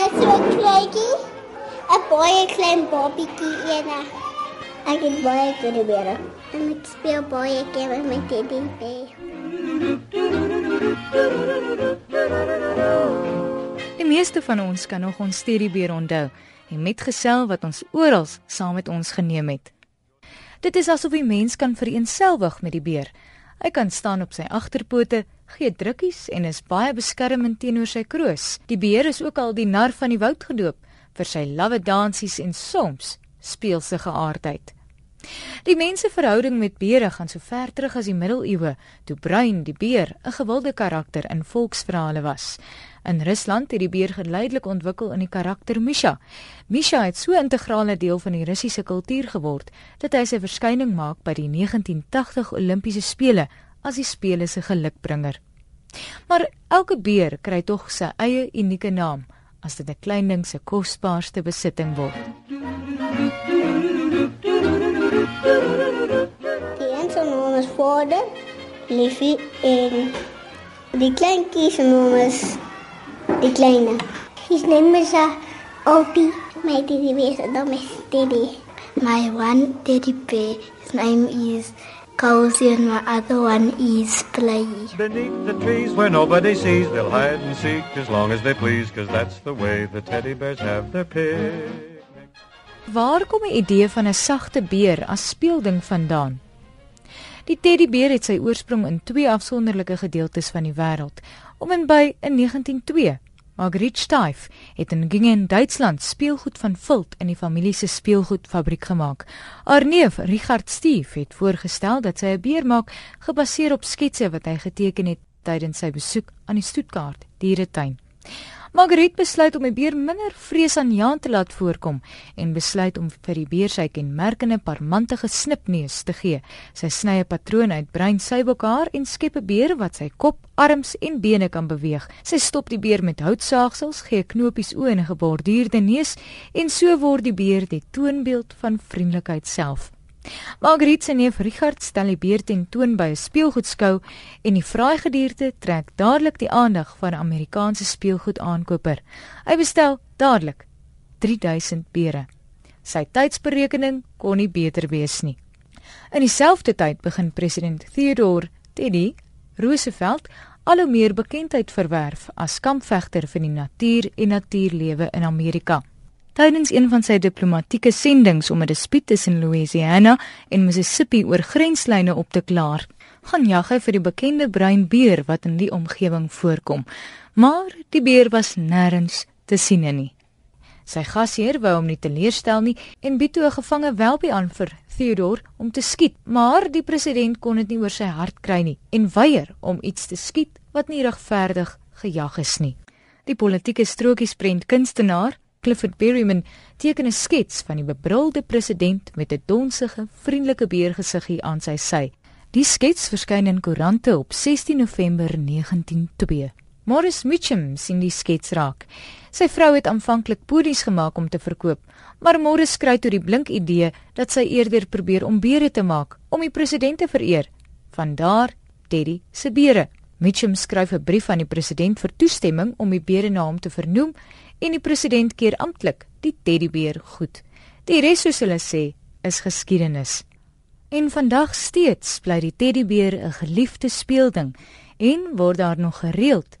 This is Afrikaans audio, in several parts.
net so 'n kleintjie. 'n Baie klein babietjie ene. Ek het baie teddybere. En ek speel baie keer met teddybeer. Die meeste van ons kan nog ons teddybeer onthou en metgesel wat ons oral saam met ons geneem het. Dit is asof die mens kan vereenselwig met die beer. Hy kan staan op sy agterpote, gee drukkies en is baie beskermend teenoor sy kroos. Die beer is ook al die nar van die woud gedoop vir sy lawwe dansies en soms speelse geaardheid. Die mense verhouding met beere gaan so ver terug as die middeleeue, toe Bruin die beer 'n gewilde karakter in volksverhale was. In Rusland het die beer geleidelik ontwikkel in die karakter Misha. Misha het so 'n integrale deel van die Russiese kultuur geword dat hy sy verskyning maak by die 1980 Olimpiese spele as die spele se gelukbringer. Maar elke beer kry tog sy eie unieke naam as dit 'n klein ding se kosbaarste besitting word. Die een se naam is Vader, Liefie en die kleintjie se naam is die kleine. His name is uh, Opie. My teddy bear is naam is Teddy. My one teddy bear, his name is Cozy and my other one is Play. Beneath the trees where nobody sees, they'll hide and seek as long as they please, cause that's the way the teddy bears have their picnic. Waar kom die idee van 'n sagte beer as speelding vandaan? Die teddybeer het sy oorsprong in twee afsonderlike gedeeltes van die wêreld. Om en by in 1902 Margriet Steif het in Gingen, Duitsland, speelgoed van vilt in die familie se speelgoedfabriek gemaak. Haar neef, Richard Stief, het voorgestel dat sy 'n beer maak gebaseer op sketse wat hy geteken het tydens sy besoek aan die Stuttgart dieretuin. Margriet besluit om die beer minder vreesaanjaend te laat voorkom en besluit om vir die beer sy kenmerkende parmantige snipneus te gee. Sy sny 'n patroon uit bruin seibokhaar en skep 'n beer wat sy kop, arms en bene kan beweeg. Sy stop die beer met houtsaagsels, gee knopies oë en 'n geborduurde neus en so word die beer die toonbeeld van vriendelikheid self. Margriet se neef Richard stel die beer ten toon by 'n speelgoedskou en die fraai gedierte trek dadelik die aandag van 'n Amerikaanse speelgoedaankoper. Hy bestel dadelik 3000 beere. Sy tydsberekening kon nie beter wees nie. In dieselfde tyd begin president Theodore Teddy Roosevelt al hoe meer bekendheid verwerf as kampvegter vir die natuur en natuurlewe in Amerika. Tydens een van sy diplomatieke sendinge om 'n dispuut tussen Louisiana en Mississippi oor grenslyne op te klaar, gaan jag hy vir die bekende bruin beer wat in die omgewing voorkom. Maar die beer was nêrens te sien nie. Sy gasheer wou hom nie teleurstel nie en bied toe 'n gevange welpie aan vir Theodore om te skiet, maar die president kon dit nie oor sy hart kry nie en weier om iets te skiet wat nie regverdig gejag is nie. Die politieke strokiesprent kunstenaar Clifford Berryman teken 'n skets van die bebrilde president met 'n donsige, vriendelike beergesiggie aan sy sy. Die skets verskyn in koerante op 16 November 1902. Morris Mitchum sien die skets raak. Sy vrou het aanvanklik podies gemaak om te verkoop, maar Morris kry toe die blink idee dat sy eerder probeer om beere te maak om die president te vereer. Vandaar Teddy se beere. Mitchum skryf 'n brief aan die president vir toestemming om die beere na hom te vernoem en die president keer amptelik die teddybeer goed. Die res soos hulle sê, is geskiedenis. En vandag steeds bly die teddybeer 'n geliefde speelding en word daar nog gereeld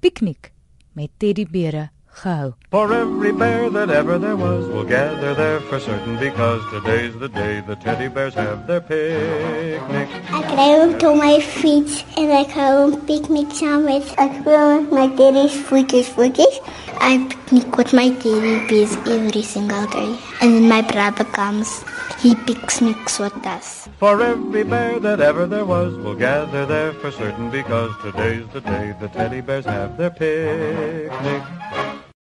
piknik met teddybeere gehou. For every bear that ever there was will gather there for certain because today's the day the teddy bears have their picnic. Ek ry op toe my fiets en ek hou 'n piknik saam met ek speel met my teddy's voetjies voetjies. I picnic with my teddy bears every single day. And then my brother comes. He picnics with us. For every bear that ever there was will gather there for certain because today's the day the teddy bears have their picnic.